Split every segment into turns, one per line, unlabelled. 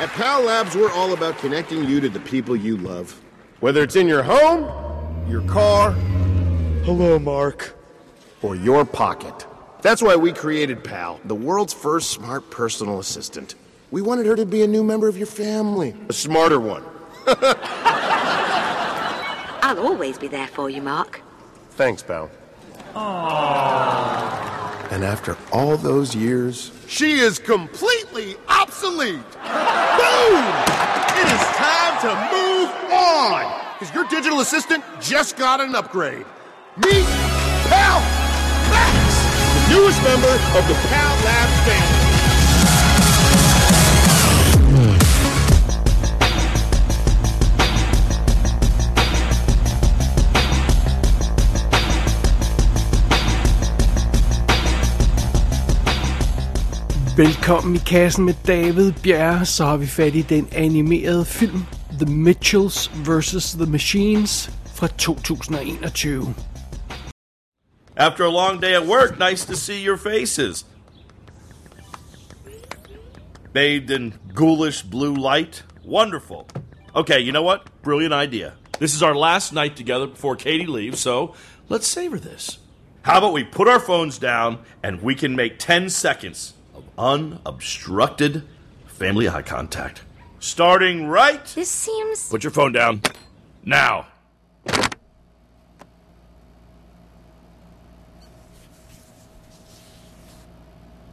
At Pal Labs, we're all about connecting you to the people you love. Whether it's in your home, your car, hello, Mark, or your pocket. That's why we created Pal, the world's first smart personal assistant. We wanted her to be a new member of your family, a smarter one.
I'll always be there for you, Mark.
Thanks, pal. And after all those years, she is completely obsolete. Boom! It is time to move on. Because your digital assistant just got an upgrade. Meet Pal Max, the newest member of the Pal Labs family.
Velkommen i kassen med David Bjerre, så har vi fat i den animerede film The Mitchells vs. The Machines fra 2021.
After a long day at work, nice to see your faces. Bathed in ghoulish blue light. Wonderful. Okay, you know what? Brilliant idea. This is our last night together before Katie leaves, so let's savor this. How about we put our phones down and we can make 10 seconds unobstructed family eye contact? Starting right.
This seems.
Put your phone down. Now.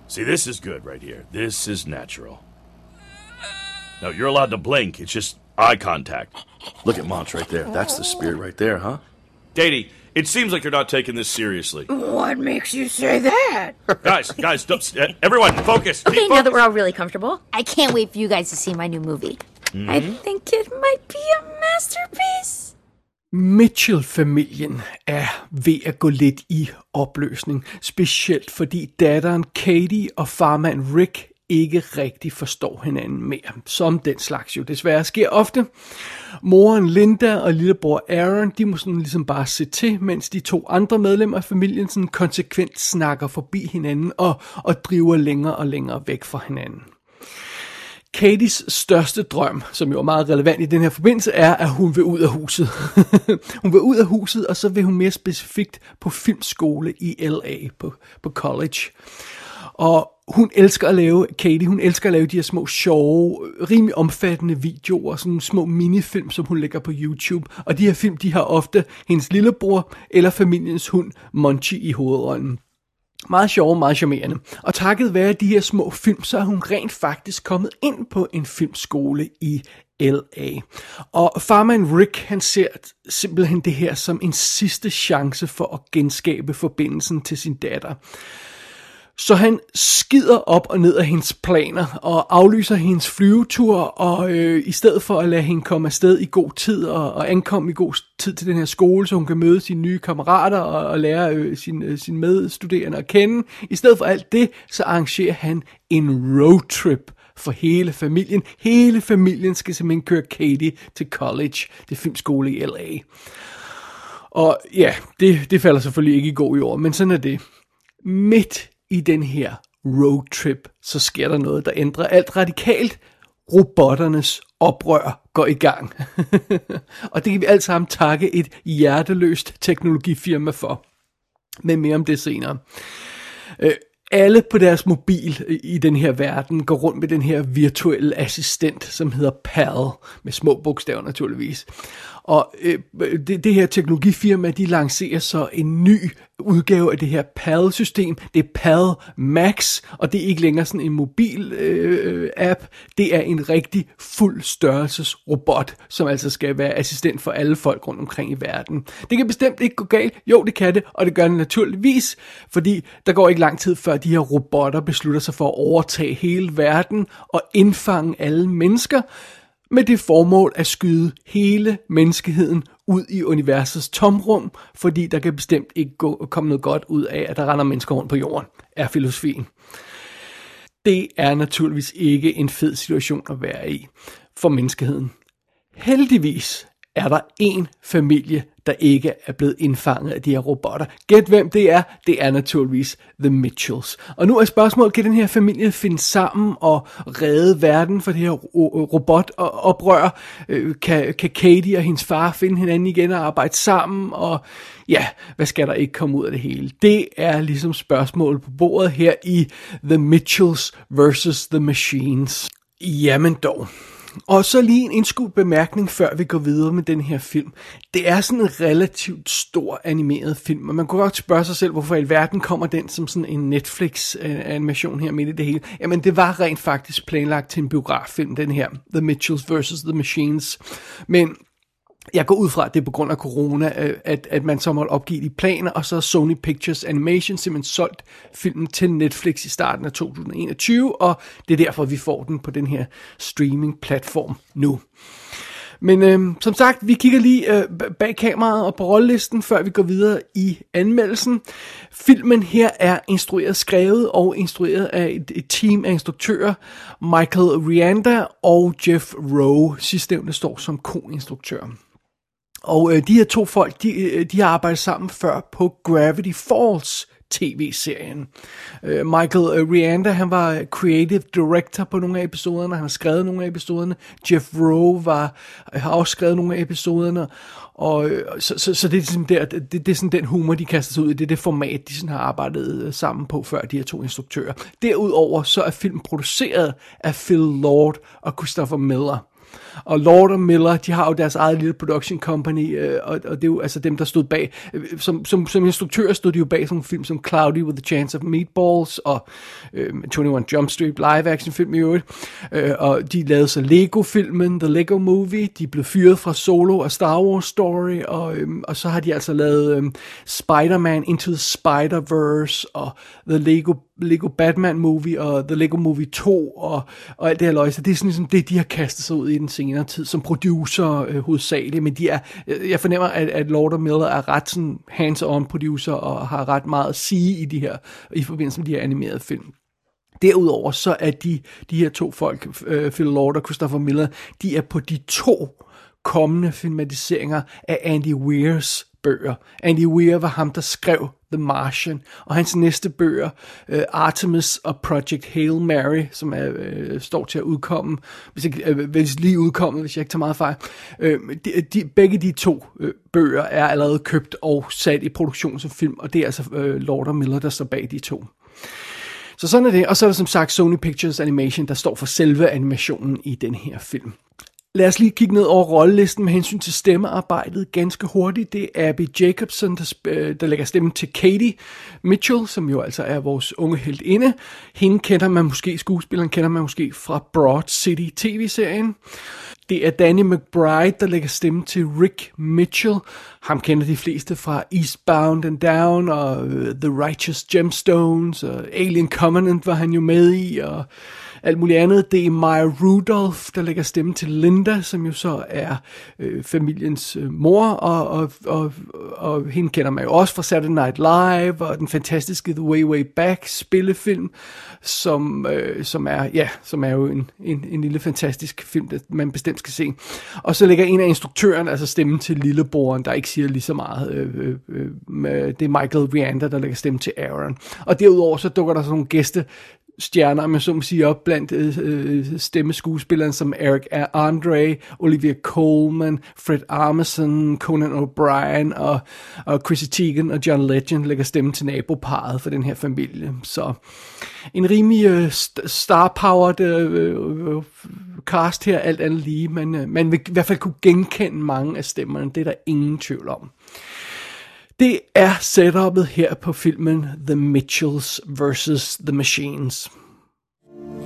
See, this is good right here. This is natural. No, you're allowed to blink. It's just eye contact. Look at Monts right there. That's the spirit right there, huh? Datey, it seems like you're not taking this seriously.
What makes you say that?
guys, guys, don't, uh, everyone, focus.
Okay,
Keep
now that we're all really comfortable, I can't wait for you guys to see my new movie. I think it might be a masterpiece.
Mitchell-familien er ved at gå lidt i opløsning, specielt fordi datteren Katie og farmand Rick ikke rigtig forstår hinanden mere, som den slags jo desværre sker ofte. Moren Linda og lillebror Aaron, de må sådan ligesom bare se til, mens de to andre medlemmer af familien sådan konsekvent snakker forbi hinanden og, og driver længere og længere væk fra hinanden. Katies største drøm, som jo er meget relevant i den her forbindelse, er, at hun vil ud af huset. hun vil ud af huset, og så vil hun mere specifikt på filmskole i LA, på, på college. Og hun elsker at lave, Katie, hun elsker at lave de her små sjove, rimelig omfattende videoer, sådan små minifilm, som hun lægger på YouTube. Og de her film, de har ofte hendes lillebror eller familiens hund, Monchi, i hovedrollen. Meget sjove, meget charmerende. Og takket være de her små film, så er hun rent faktisk kommet ind på en filmskole i LA. Og farmand Rick, han ser simpelthen det her som en sidste chance for at genskabe forbindelsen til sin datter. Så han skider op og ned af hendes planer og aflyser hendes flyvetur, og øh, i stedet for at lade hende komme afsted i god tid og, og ankomme i god tid til den her skole, så hun kan møde sine nye kammerater og, og lære øh, sine øh, sin medstuderende at kende, i stedet for alt det, så arrangerer han en roadtrip for hele familien. Hele familien skal simpelthen køre Katie til college, det filmskole i LA. Og ja, det, det falder selvfølgelig ikke i god jord, men sådan er det. Midt i den her roadtrip, så sker der noget, der ændrer alt radikalt. Robotternes oprør går i gang. og det kan vi alt sammen takke et hjerteløst teknologifirma for. Men mere om det senere. Øh, alle på deres mobil øh, i den her verden går rundt med den her virtuelle assistent, som hedder PAL, med små bogstaver naturligvis. Og øh, det, det her teknologifirma, de lancerer så en ny udgave af det her PAL-system. Det er PAL Max, og det er ikke længere sådan en mobil øh, app. Det er en rigtig fuld størrelses robot, som altså skal være assistent for alle folk rundt omkring i verden. Det kan bestemt ikke gå galt. Jo, det kan det, og det gør det naturligvis, fordi der går ikke lang tid før de her robotter beslutter sig for at overtage hele verden og indfange alle mennesker med det formål at skyde hele menneskeheden ud i universets tomrum, fordi der kan bestemt ikke gå, komme noget godt ud af, at der render mennesker rundt på jorden, er filosofien. Det er naturligvis ikke en fed situation at være i for menneskeheden. Heldigvis er der en familie, der ikke er blevet indfanget af de her robotter. Gæt hvem det er? Det er naturligvis The Mitchells. Og nu er spørgsmålet, kan den her familie finde sammen og redde verden for det her robotoprør? Øh, kan, kan Katie og hendes far finde hinanden igen og arbejde sammen? Og ja, hvad skal der ikke komme ud af det hele? Det er ligesom spørgsmålet på bordet her i The Mitchells versus The Machines. Jamen dog. Og så lige en indskudt bemærkning, før vi går videre med den her film. Det er sådan en relativt stor animeret film, og man kunne godt spørge sig selv, hvorfor i alverden kommer den som sådan en Netflix-animation her midt i det hele. Jamen, det var rent faktisk planlagt til en biograffilm, den her, The Mitchells vs. The Machines. Men jeg går ud fra, at det er på grund af corona, øh, at, at man så måtte opgive de planer, og så har Sony Pictures Animation simpelthen solgt filmen til Netflix i starten af 2021, og det er derfor, vi får den på den her streaming-platform nu. Men øh, som sagt, vi kigger lige øh, bag kameraet og på rollelisten, før vi går videre i anmeldelsen. Filmen her er instrueret, skrevet og instrueret af et, et team af instruktører. Michael Rianda og Jeff Rowe. Sidstnævnte står som ko-instruktør. Og øh, de her to folk, de, øh, de har arbejdet sammen før på Gravity Falls tv-serien. Øh, Michael øh, Rianda, han var creative director på nogle af episoderne, han har skrevet nogle af episoderne. Jeff Rowe var, øh, har også skrevet nogle af episoderne. Og øh, så, så, så det, er sådan der, det, det er sådan den humor, de kaster sig ud i. Det er det format, de sådan har arbejdet sammen på før, de her to instruktører. Derudover så er filmen produceret af Phil Lord og Christopher Miller. Og Lord og Miller, de har jo deres eget lille production company, øh, og, og det er jo altså dem, der stod bag. Øh, som, som, som instruktører stod de jo bag sådan nogle film som Cloudy with a Chance of Meatballs, og øh, 21 Jump Street live action film i øvrigt. Øh, og de lavede så Lego-filmen, The Lego Movie, de blev fyret fra Solo og Star Wars Story, og, øh, og så har de altså lavet øh, Spider-Man Into the Spider-Verse, og The Lego Lego Batman Movie og The Lego Movie 2 og, og alt det her så Det er sådan ligesom det, de har kastet sig ud i den senere tid som producer øh, hovedsageligt, men de er, øh, jeg fornemmer, at, at Lord og Miller er ret sådan hands-on producer og har ret meget at sige i de her, i forbindelse med de her animerede film. Derudover så er de, de her to folk, øh, Phil Lord og Christopher Miller, de er på de to kommende filmatiseringer af Andy Weirs bøger. Andy Weir var ham, der skrev The Martian, og hans næste bøger, uh, Artemis og Project Hail Mary, som er, uh, står til at udkomme, hvis, ikke, uh, hvis lige udkommet, hvis jeg ikke tager meget fejl. Uh, de, de, begge de to uh, bøger er allerede købt og sat i produktion som film, og det er altså uh, Lord og Miller, der står bag de to. Så sådan er det, og så er der som sagt Sony Pictures Animation, der står for selve animationen i den her film. Lad os lige kigge ned over rollelisten med hensyn til stemmearbejdet ganske hurtigt. Det er Abby Jacobson, der, øh, der lægger stemmen til Katie Mitchell, som jo altså er vores unge heltinde. Hende kender man måske, skuespilleren kender man måske fra Broad City tv-serien. Det er Danny McBride, der lægger stemme til Rick Mitchell. Ham kender de fleste fra Eastbound and Down og øh, The Righteous Gemstones og Alien Covenant var han jo med i og alt muligt andet. Det er Maya Rudolph, der lægger stemme til Linda, som jo så er øh, familiens øh, mor, og, og, og, og hende kender man jo også fra Saturday Night Live, og den fantastiske The Way Way Back spillefilm, som, øh, som, er, ja, som er jo en, en, en lille fantastisk film, der man bestemt skal se. Og så lægger en af instruktøren altså stemme til lillebroren, der ikke siger lige så meget. Øh, øh, øh, det er Michael Rianda, der lægger stemme til Aaron. Og derudover så dukker der sådan nogle gæste stjerner, man så må sige, op blandt øh, øh stemmeskuespillerne som Eric Andre, Olivia Colman, Fred Armisen, Conan O'Brien og, og Chrissy Teigen og John Legend lægger stemme til naboparet for den her familie. Så en rimelig øh, star-powered øh, øh, cast her, alt andet lige, men øh, man vil i hvert fald kunne genkende mange af stemmerne, det er der ingen tvivl om. Det er setupet her på filmen The Mitchells vs. The Machines.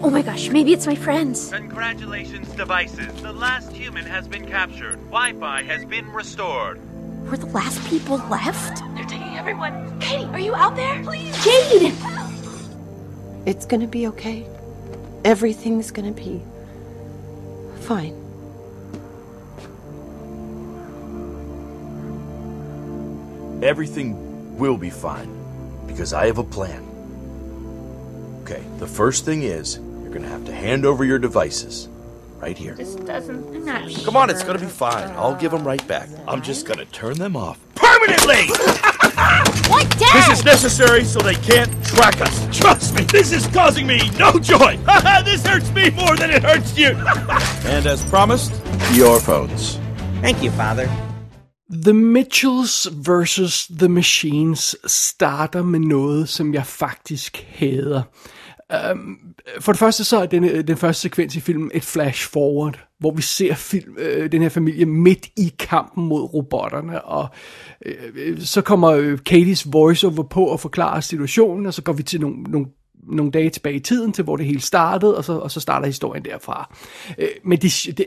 Oh my gosh, maybe it's my friends.
Congratulations, devices. The last human has been captured. Wi-Fi has been restored.
We're the last people left?
They're taking everyone. Katie, are you out there? Please.
Jade!
It's gonna be okay. Everything's gonna be fine.
Everything will be fine because I have a plan. Okay, the first thing is you're going to have to hand over your devices. right here.
This doesn't. I'm not sure.
Come on, it's gonna be fine. I'll give them right back. I'm just gonna turn them off permanently!
What, Dad?
This is necessary so they can't track us. Trust me, this is causing me no joy. this hurts me more than it hurts you. and as promised, your phones.
Thank you, Father.
The Mitchells versus The Machines starter med noget, som jeg faktisk hader. Um, for det første så er den, den første sekvens i filmen et flash forward, hvor vi ser film, øh, den her familie midt i kampen mod robotterne, og øh, øh så kommer øh, Katie's voiceover på og forklarer situationen, og så går vi til nogle, nogle nogle dage tilbage i tiden, til hvor det hele startede, og så, og så starter historien derfra. Øh, men det, det,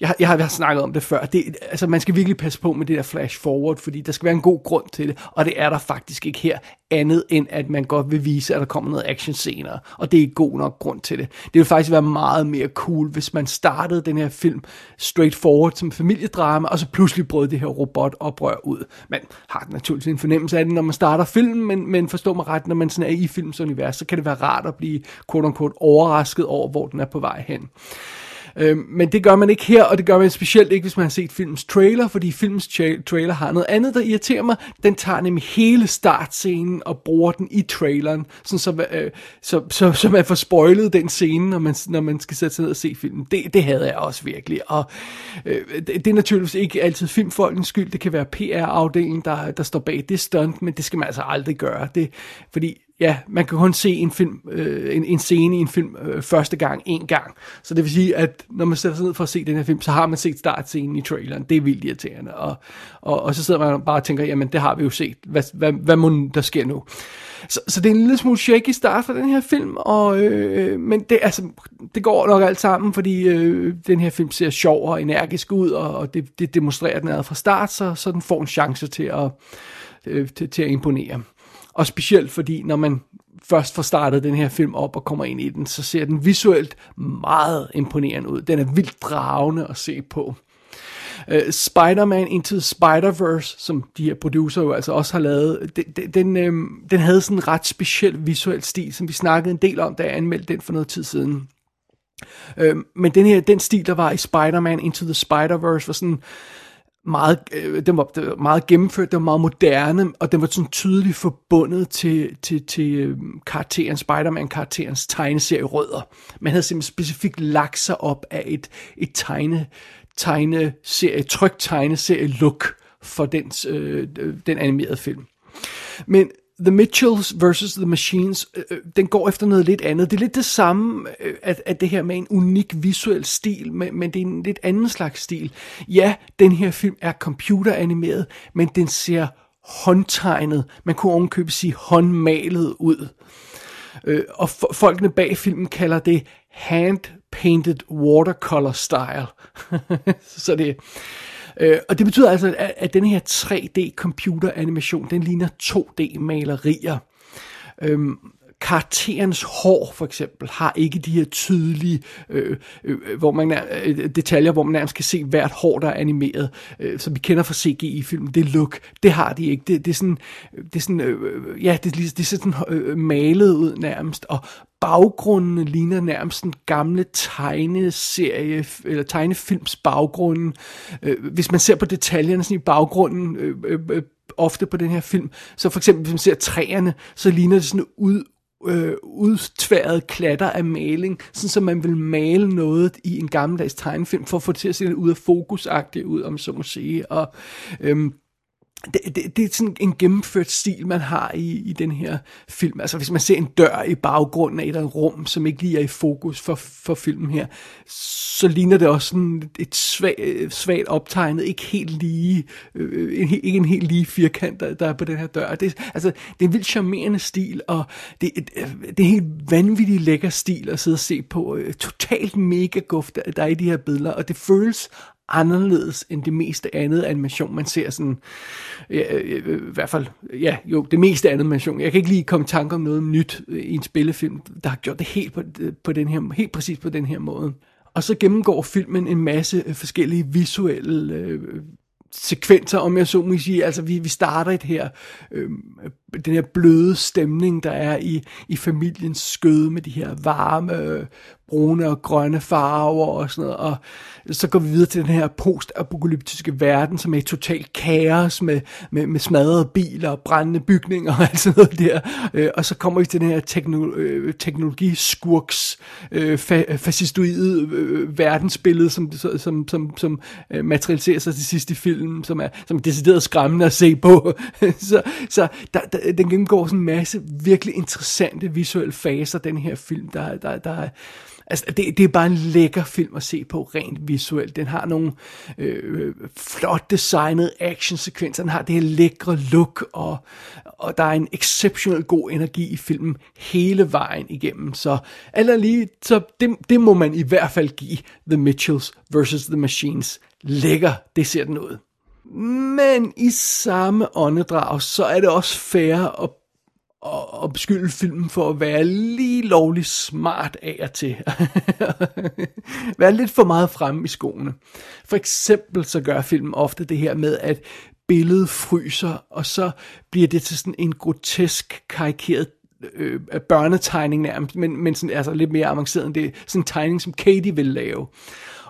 jeg, jeg har snakket om det før. Det, altså, man skal virkelig passe på med det der flash forward, fordi der skal være en god grund til det, og det er der faktisk ikke her, andet end at man godt vil vise, at der kommer noget action senere, og det er god nok grund til det. Det vil faktisk være meget mere cool, hvis man startede den her film straight forward som familiedrama, og så pludselig brød det her robotoprør ud. Man har naturligvis en fornemmelse af det, når man starter filmen, men, men forstå mig ret, når man sådan er i filmens univers, så kan det være rart at blive quote-unquote overrasket over, hvor den er på vej hen. Øh, men det gør man ikke her, og det gør man specielt ikke, hvis man har set filmens trailer, fordi filmens tra- trailer har noget andet, der irriterer mig. Den tager nemlig hele startscenen og bruger den i traileren, sådan så, øh, så, så, så man får spoilet den scene, når man, når man skal sætte sig ned og se filmen. Det, det havde jeg også virkelig, og øh, det, det er naturligvis ikke altid filmfolkens skyld, det kan være PR-afdelingen, der, der står bag det stunt, men det skal man altså aldrig gøre, det, fordi ja, man kan kun se en film, øh, en, en scene i en film øh, første gang, en gang. Så det vil sige, at når man sætter sig ned for at se den her film, så har man set startscenen i traileren. Det er vildt irriterende. Og, og, og så sidder man bare og tænker, jamen det har vi jo set. Hvad, hvad, hvad må der sker nu? Så, så det er en lille smule shaky start for den her film, og, øh, men det, altså, det går nok alt sammen, fordi øh, den her film ser sjov og energisk ud, og, og det, det demonstrerer den fra start, så, så den får en chance til at, øh, til, til at imponere. Og specielt fordi, når man først får startet den her film op og kommer ind i den, så ser den visuelt meget imponerende ud. Den er vildt dragende at se på. Uh, Spider-Man Into the Spider-Verse, som de her producer jo altså også har lavet, den, den, øh, den havde sådan en ret speciel visuel stil, som vi snakkede en del om, da jeg anmeldte den for noget tid siden. Uh, men den her, den stil, der var i Spider-Man Into the Spider-Verse, var sådan meget, øh, den, var, den var meget gennemført, den var meget moderne, og den var sådan tydeligt forbundet til, til, til øh, karakteren, Spider-Man-karakterens tegneserie-rødder. Man havde simpelthen specifikt lagt sig op af et, et tegne, tegneserie, trygt tegneserie-look for den, øh, øh, den animerede film. Men The Mitchells versus The Machines, øh, øh, den går efter noget lidt andet. Det er lidt det samme, øh, at, at det her med en unik visuel stil, men, men det er en lidt anden slags stil. Ja, den her film er computeranimeret, men den ser håndtegnet, man kunne ovenkøbe sige håndmalet ud. Øh, og f- folkene bag filmen kalder det hand-painted watercolor style. Så det Øh, og det betyder altså, at, at den her 3D computeranimation, den ligner 2D malerier. Øhm, karakterens hår for eksempel har ikke de her tydelige øh, øh, hvor man øh, detaljer, hvor man nærmest kan se hvert hår, der er animeret, øh, som vi kender fra CGI-filmen. Det look, det har de ikke. Det, det er sådan, det er sådan øh, ja, det, det er sådan øh, malet ud nærmest, og baggrunden ligner nærmest en gamle tegneserie, eller tegnefilms baggrunden. Øh, hvis man ser på detaljerne sådan i baggrunden, øh, øh, øh, ofte på den her film, så for eksempel hvis man ser træerne, så ligner det sådan ud, øh, udtværet klatter af maling, sådan som man vil male noget i en gammeldags tegnefilm, for at få det til at se lidt ud af fokusagtigt ud, om så må sige. Og, øh, det, det, det er sådan en gennemført stil, man har i, i den her film. Altså hvis man ser en dør i baggrunden af et eller andet rum, som ikke lige er i fokus for, for filmen her, så ligner det også sådan et svag, svagt optegnet, ikke helt lige, øh, en, ikke en helt lige firkant, der, der er på den her dør. Det, altså, det er en vildt charmerende stil, og det, øh, det er en helt vanvittig lækker stil at sidde og se på. Øh, totalt mega guft, der, der er i de her billeder, og det føles anderledes end det meste andet animation, man ser sådan, ja, øh, øh, i hvert fald, ja, jo, det meste andet animation. Jeg kan ikke lige komme i tanke om noget nyt øh, i en spillefilm, der har gjort det helt på, på den her, helt præcis på den her måde. Og så gennemgår filmen en masse forskellige visuelle øh, sekvenser, om jeg så må sige. Altså, vi, vi starter et her, øh, den her bløde stemning, der er i, i familiens skøde med de her varme, brune og grønne farver og sådan noget, og så går vi videre til den her postapokalyptiske verden, som er i total kaos med, med, med smadrede biler og brændende bygninger og alt sådan noget der, øh, og så kommer vi til den her teknolo- øh, teknologiskurks øh, fa- fascistoide øh, verdensbillede, som, som, som, som øh, materialiserer sig til sidst i filmen, som er, som er decideret skræmmende at se på. så så der, der, den gennemgår sådan en masse virkelig interessante visuelle faser, den her film, der, der, der, Altså, det, det er bare en lækker film at se på, rent visuelt. Den har nogle øh, øh flot designede actionsekvenser, den har det her lækre look, og, og der er en exceptionelt god energi i filmen hele vejen igennem. Så alt lige, så det, det må man i hvert fald give The Mitchells versus The Machines. Lækker, det ser den ud. Men i samme åndedrag, så er det også fair at og, og beskylde filmen for at være lige lovligt smart af og til. være lidt for meget fremme i skoene. For eksempel så gør filmen ofte det her med, at billedet fryser, og så bliver det til sådan en grotesk karikeret øh, børnetegning nærmest, men, men sådan, altså lidt mere avanceret end det. Sådan en tegning, som Katie vil lave.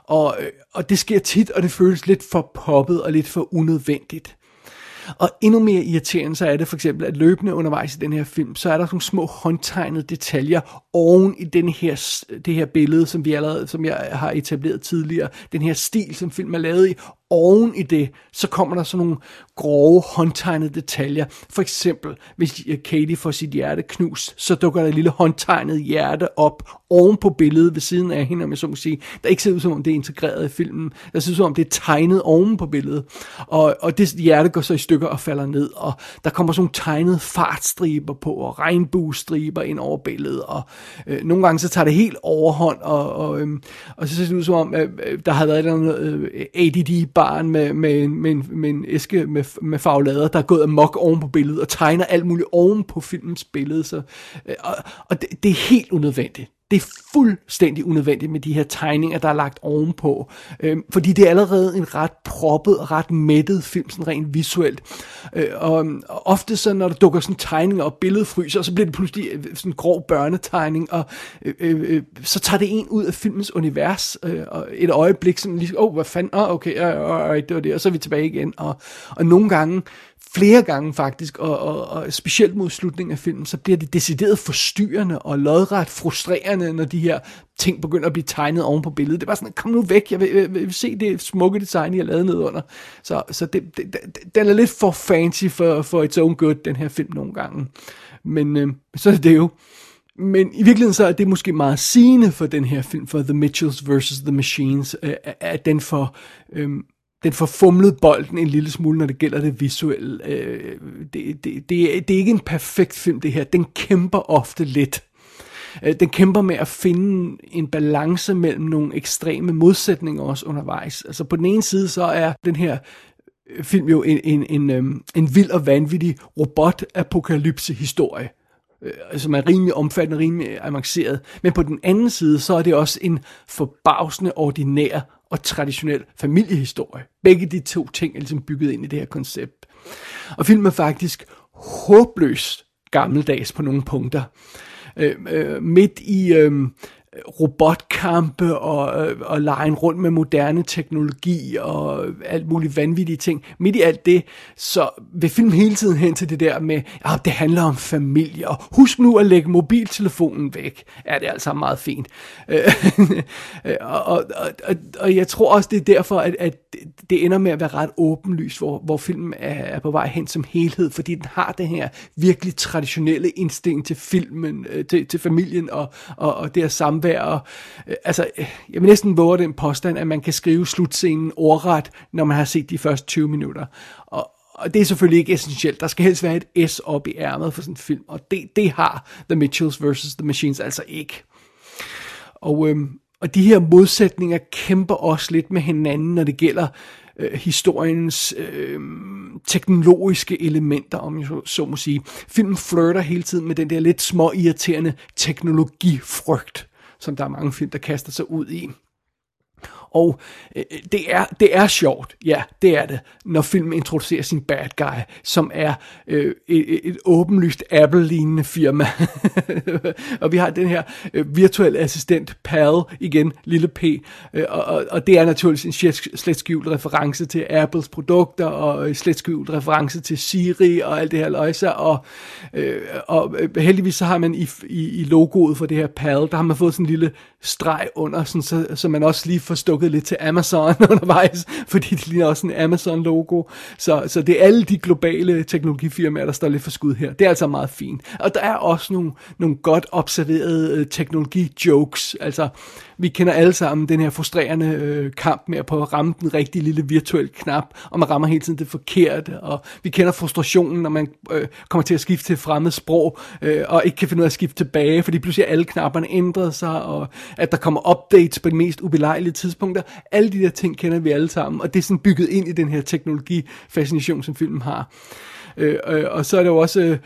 Og, øh, og det sker tit, og det føles lidt for poppet og lidt for unødvendigt. Og endnu mere irriterende så er det for eksempel, at løbende undervejs i den her film, så er der nogle små håndtegnede detaljer oven i den her, det her billede, som vi allerede, som jeg har etableret tidligere, den her stil, som film er lavet i, oven i det, så kommer der sådan nogle grove, håndtegnede detaljer. For eksempel, hvis Katie får sit hjerte knust, så dukker der et lille håndtegnet hjerte op oven på billedet ved siden af hende, om jeg så må sige. Der ikke ser ud som om det er integreret i filmen. Der ser ud som om det er tegnet oven på billedet. Og, og det hjerte går så i stykker og falder ned, og der kommer sådan nogle tegnede fartstriber på, og regnbuestriber ind over billedet, og øh, nogle gange så tager det helt overhånd, og, og, øh, og så ser det ud som om, øh, øh der har været et eller andet øh, ADD barn med, med, med, en, med en æske med, med farvelader, der er gået amok oven på billedet, og tegner alt muligt oven på filmens billede. Så, øh, og og det, det er helt unødvendigt. Det er fuldstændig unødvendigt med de her tegninger, der er lagt ovenpå. Øhm, fordi det er allerede en ret proppet og ret mættet film, sådan rent visuelt. Øh, og, og ofte så, når der dukker sådan tegninger og billedfryser, så bliver det pludselig øh, sådan en grov børnetegning, og øh, øh, øh, så tager det en ud af filmens univers, øh, og et øjeblik, sådan lige, åh, oh, hvad fanden, oh, okay, uh, uh, det var det, og så er vi tilbage igen. Og, og nogle gange, flere gange faktisk, og, og, og specielt mod slutningen af filmen, så bliver det decideret forstyrrende og lodret frustrerende, når de her ting begynder at blive tegnet oven på billedet. Det var sådan, kom nu væk, jeg vil, jeg vil se det smukke design, jeg lavede ned nedunder. Så, så det, det, det, den er lidt for fancy for, for its own good, den her film nogle gange. Men øh, så er det jo. Men i virkeligheden så er det måske meget sigende for den her film, for The Mitchells vs. The Machines, øh, at den for... Øh, den får fumlet bolden en lille smule, når det gælder det visuelle. Øh, det, det, det, er, det er ikke en perfekt film, det her. Den kæmper ofte lidt. Øh, den kæmper med at finde en balance mellem nogle ekstreme modsætninger også undervejs. Altså på den ene side, så er den her øh, film jo en, en, en, en, en vild og vanvittig robot-apokalypse-historie øh, som er rimelig omfattende, rimelig avanceret. Men på den anden side, så er det også en forbavsende ordinær og traditionel familiehistorie. Begge de to ting er ligesom bygget ind i det her koncept. Og filmen er faktisk håbløst gammeldags på nogle punkter. Øh, øh, midt i øh, robotkampe og, øh, og lege rundt med moderne teknologi og alt muligt vanvittige ting. Midt i alt det, så vil filmen hele tiden hen til det der med, at ja, det handler om familie, og husk nu at lægge mobiltelefonen væk. Ja, det er altså meget fint. Øh, og, og, og, og jeg tror også, det er derfor, at, at det ender med at være ret åbenlyst, hvor, hvor filmen er, er på vej hen som helhed, fordi den har det her virkelig traditionelle instinkt til filmen, øh, til, til familien og, og, og det at samvær samvær. Og, øh, altså, øh, jeg vil næsten våge den påstand, at man kan skrive slutscenen ordret, når man har set de første 20 minutter. Og, og det er selvfølgelig ikke essentielt. Der skal helst være et S op i ærmet for sådan en film, og det, det har The Mitchells vs. The Machines altså ikke. Og, øhm, og de her modsætninger kæmper også lidt med hinanden, når det gælder øh, historiens øh, teknologiske elementer, om jeg så, så må sige. Filmen flirter hele tiden med den der lidt små irriterende teknologifrygt som der er mange film, der kaster sig ud i. Og øh, øh, det, er, det er sjovt, ja, det er det, når filmen introducerer sin bad guy, som er øh, et, et åbenlyst Apple-lignende firma. og vi har den her øh, virtuelle assistent, PAL, igen, lille P, øh, og, og det er naturligvis en slet skjult reference til Apples produkter, og øh, slet skjult reference til Siri, og alt det her løjser, og, øh, og øh, heldigvis så har man i, i, i logoet for det her PAL, der har man fået sådan en lille streg under, sådan, så, så man også lige forstår stukket lidt til Amazon undervejs, fordi det ligner også en Amazon-logo. Så, så det er alle de globale teknologifirmaer, der står lidt for skud her. Det er altså meget fint. Og der er også nogle, nogle godt observerede øh, teknologi-jokes. Altså, vi kender alle sammen den her frustrerende øh, kamp med at prøve at ramme den rigtige lille virtuelle knap, og man rammer hele tiden det forkerte, og vi kender frustrationen, når man øh, kommer til at skifte til fremmed sprog, øh, og ikke kan finde ud af at skifte tilbage, fordi pludselig alle knapperne ændrer sig, og at der kommer updates på de mest ubelejlige tidspunkter. Alle de der ting kender vi alle sammen, og det er sådan bygget ind i den her teknologifascination, som filmen har. Øh, øh, og så er der jo også øh,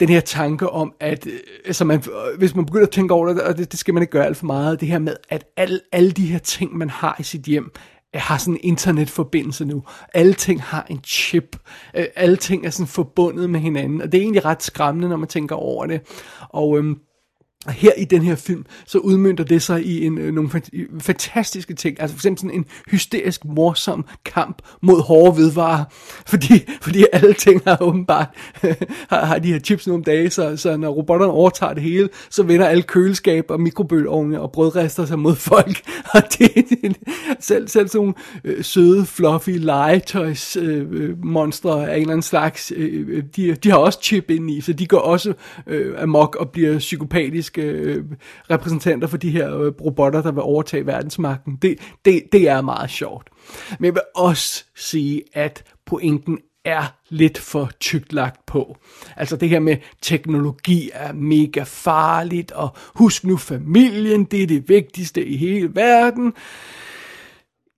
den her tanke om, at øh, altså man, øh, hvis man begynder at tænke over det, og det, det skal man ikke gøre alt for meget, det her med, at al, alle de her ting, man har i sit hjem, øh, har sådan en internetforbindelse nu. Alle ting har en chip. Øh, alle ting er sådan forbundet med hinanden, og det er egentlig ret skræmmende, når man tænker over det. Og øhm, og her i den her film, så udmyndter det sig i en, øh, nogle fantastiske ting. Altså for eksempel sådan en hysterisk morsom kamp mod hårde vedvarer. Fordi, fordi alle ting har åbenbart har, har de her chips nogle dage, så, så når robotterne overtager det hele, så vender alle køleskab og mikrobølgeovne og brødrester sig mod folk. Og det, det selv, selv sådan nogle øh, søde, fluffy legetøjs øh, øh monstre af en eller anden slags, øh, øh de, de har også chip ind i, så de går også øh, amok og bliver amerikanske øh, repræsentanter for de her øh, robotter, der vil overtage verdensmagten. Det, det, det er meget sjovt. Men jeg vil også sige, at pointen er lidt for tykt lagt på. Altså det her med teknologi er mega farligt, og husk nu familien, det er det vigtigste i hele verden.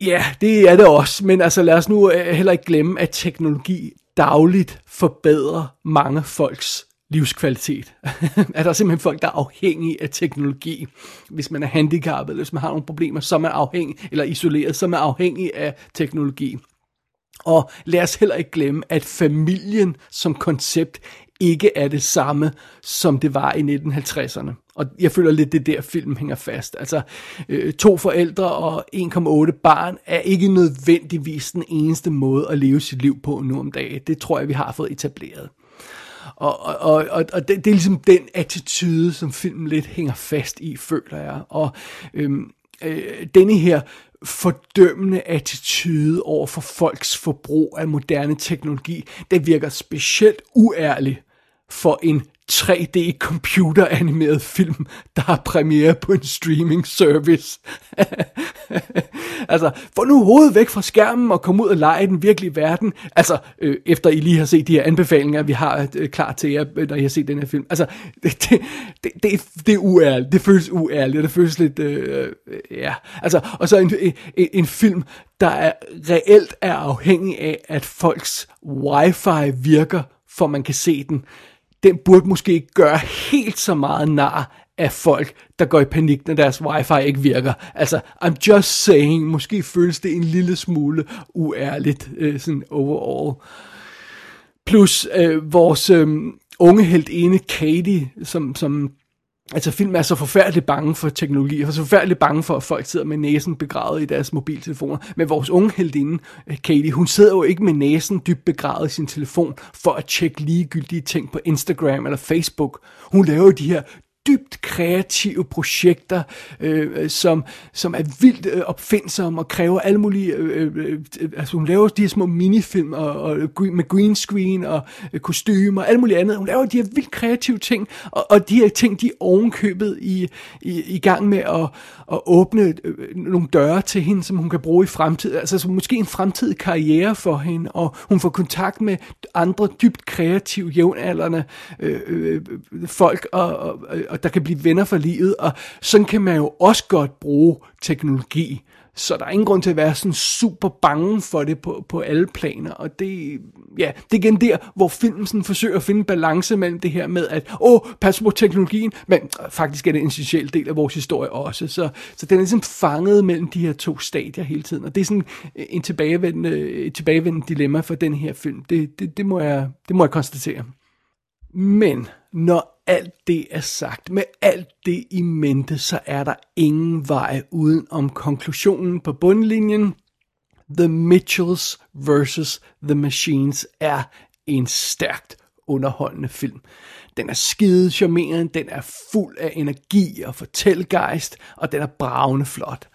Ja, det er det også, men altså lad os nu øh, heller ikke glemme, at teknologi dagligt forbedrer mange folks livskvalitet. er der simpelthen folk, der er afhængige af teknologi. Hvis man er handicappet, eller hvis man har nogle problemer, så er man afhængig, eller isoleret, så er man afhængig af teknologi. Og lad os heller ikke glemme, at familien som koncept ikke er det samme, som det var i 1950'erne. Og jeg føler lidt, det der film hænger fast. Altså, øh, to forældre og 1,8 barn er ikke nødvendigvis den eneste måde at leve sit liv på nu om dagen. Det tror jeg, vi har fået etableret. Og, og, og, og det, det er ligesom den attitude, som filmen lidt hænger fast i, føler jeg. Og øhm, øh, denne her fordømmende attitude over for folks forbrug af moderne teknologi, det virker specielt uærlig for en 3D computeranimeret film, der har premiere på en streaming service. altså, få nu hovedet væk fra skærmen og kom ud og lege i den virkelige verden. Altså, øh, efter I lige har set de her anbefalinger, vi har øh, klar til jer, øh, når I har set den her film. Altså, det, det, det, det, det er uærligt. Det føles uærligt, og det føles lidt, øh, øh, ja. Altså, og så en, en, en film, der er reelt er afhængig af, at folks wifi virker, for man kan se den den burde måske ikke gøre helt så meget nar af folk, der går i panik, når deres wifi ikke virker. Altså, I'm just saying, måske føles det en lille smule uærligt, øh, sådan overall. Plus øh, vores øh, unge helt ene Katie, som, som Altså film er så forfærdeligt bange for teknologi, og så forfærdeligt bange for, at folk sidder med næsen begravet i deres mobiltelefoner. Men vores unge heldinde, øh, Katie, hun sidder jo ikke med næsen dybt begravet i sin telefon for at tjekke ligegyldige ting på Instagram eller Facebook. Hun laver jo de her dybt kreative projekter, øh, som, som er vildt øh, opfindsomme og kræver alle mulige... Øh, øh, øh altså hun laver de her små minifilm og, og, øh, med green screen og øh, kostymer og alt muligt andet. Hun laver de her vildt kreative ting, og, og de her ting, de er ovenkøbet i, i, i gang med at, at åbne øh, nogle døre til hende, som hun kan bruge i fremtiden. Altså så måske en fremtidig karriere for hende, og hun får kontakt med andre dybt kreative, jævnaldrende øh, øh, øh folk, og, og, og der kan blive venner for livet, og sådan kan man jo også godt bruge teknologi Så der er ingen grund til at være sådan super bange for det på, på alle planer. Og det, ja, det er igen der, hvor filmen sådan forsøger at finde balance mellem det her med, at åh, pas på teknologien, men faktisk er det en essentiel del af vores historie også. Så, så den er ligesom fanget mellem de her to stadier hele tiden. Og det er sådan en tilbagevendende, et tilbagevendende dilemma for den her film. Det, det, det, må, jeg, det må jeg konstatere. Men når alt det er sagt, med alt det i mente, så er der ingen vej uden om konklusionen på bundlinjen. The Mitchells vs. The Machines er en stærkt underholdende film. Den er skide charmerende, den er fuld af energi og fortælgejst, og den er bravende flot.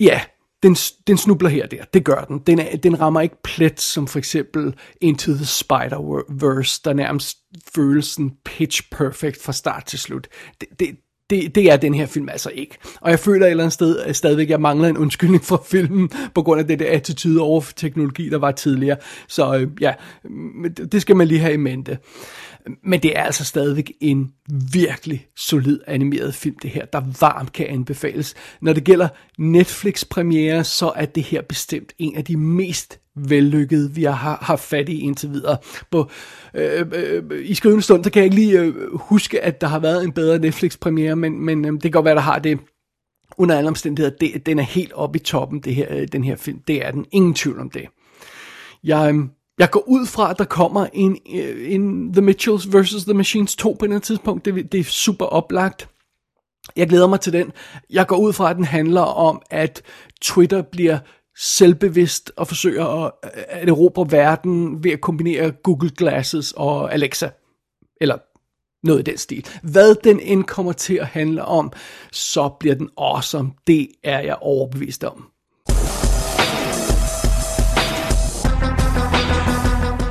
Ja, den, den snubler her der. Det gør den. Den, er, den rammer ikke plet, som for eksempel Into the Spider-Verse, der nærmest føles sådan pitch perfect fra start til slut. Det, det, det, det er den her film altså ikke. Og jeg føler et eller andet sted at stadigvæk, jeg mangler en undskyldning fra filmen, på grund af det der attitude over for teknologi, der var tidligere. Så øh, ja, det skal man lige have i mente. Men det er altså stadigvæk en virkelig solid animeret film, det her, der varmt kan anbefales. Når det gælder Netflix-premiere, så er det her bestemt en af de mest vellykkede, vi har haft fat i indtil videre. På, øh, øh, I skrivende stund, så kan jeg ikke lige øh, huske, at der har været en bedre Netflix-premiere, men, men øh, det kan godt være, der har det under alle omstændigheder. Det, den er helt oppe i toppen, det her, øh, den her film. Det er den. Ingen tvivl om det. Jeg, øh, jeg går ud fra, at der kommer en, øh, en The Mitchells vs. The Machines 2 på et tidspunkt. Det, det er super oplagt. Jeg glæder mig til den. Jeg går ud fra, at den handler om, at Twitter bliver selvbevidst og forsøger at, at erobre verden ved at kombinere Google Glasses og Alexa. Eller noget i den stil. Hvad den end kommer til at handle om, så bliver den awesome. Det er jeg overbevist om.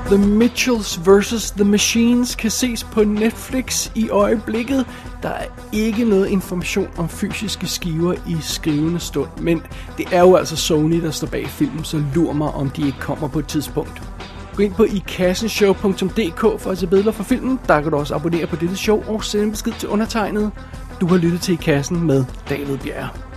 The Mitchells vs. The Machines kan ses på Netflix i øjeblikket. Der er ikke noget information om fysiske skiver i skrivende stund, men det er jo altså Sony, der står bag filmen, så lur mig, om de ikke kommer på et tidspunkt. Gå ind på ikassenshow.dk for at se billeder fra filmen. Der kan du også abonnere på dette show og sende en besked til undertegnet. Du har lyttet til I Kassen med David Bjerre.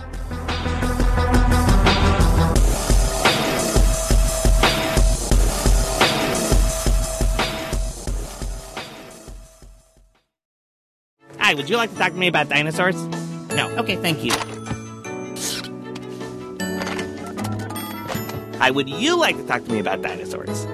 Hi, would you like to talk to me about dinosaurs? No. Okay, thank you. Hi, would you like to talk to me about dinosaurs?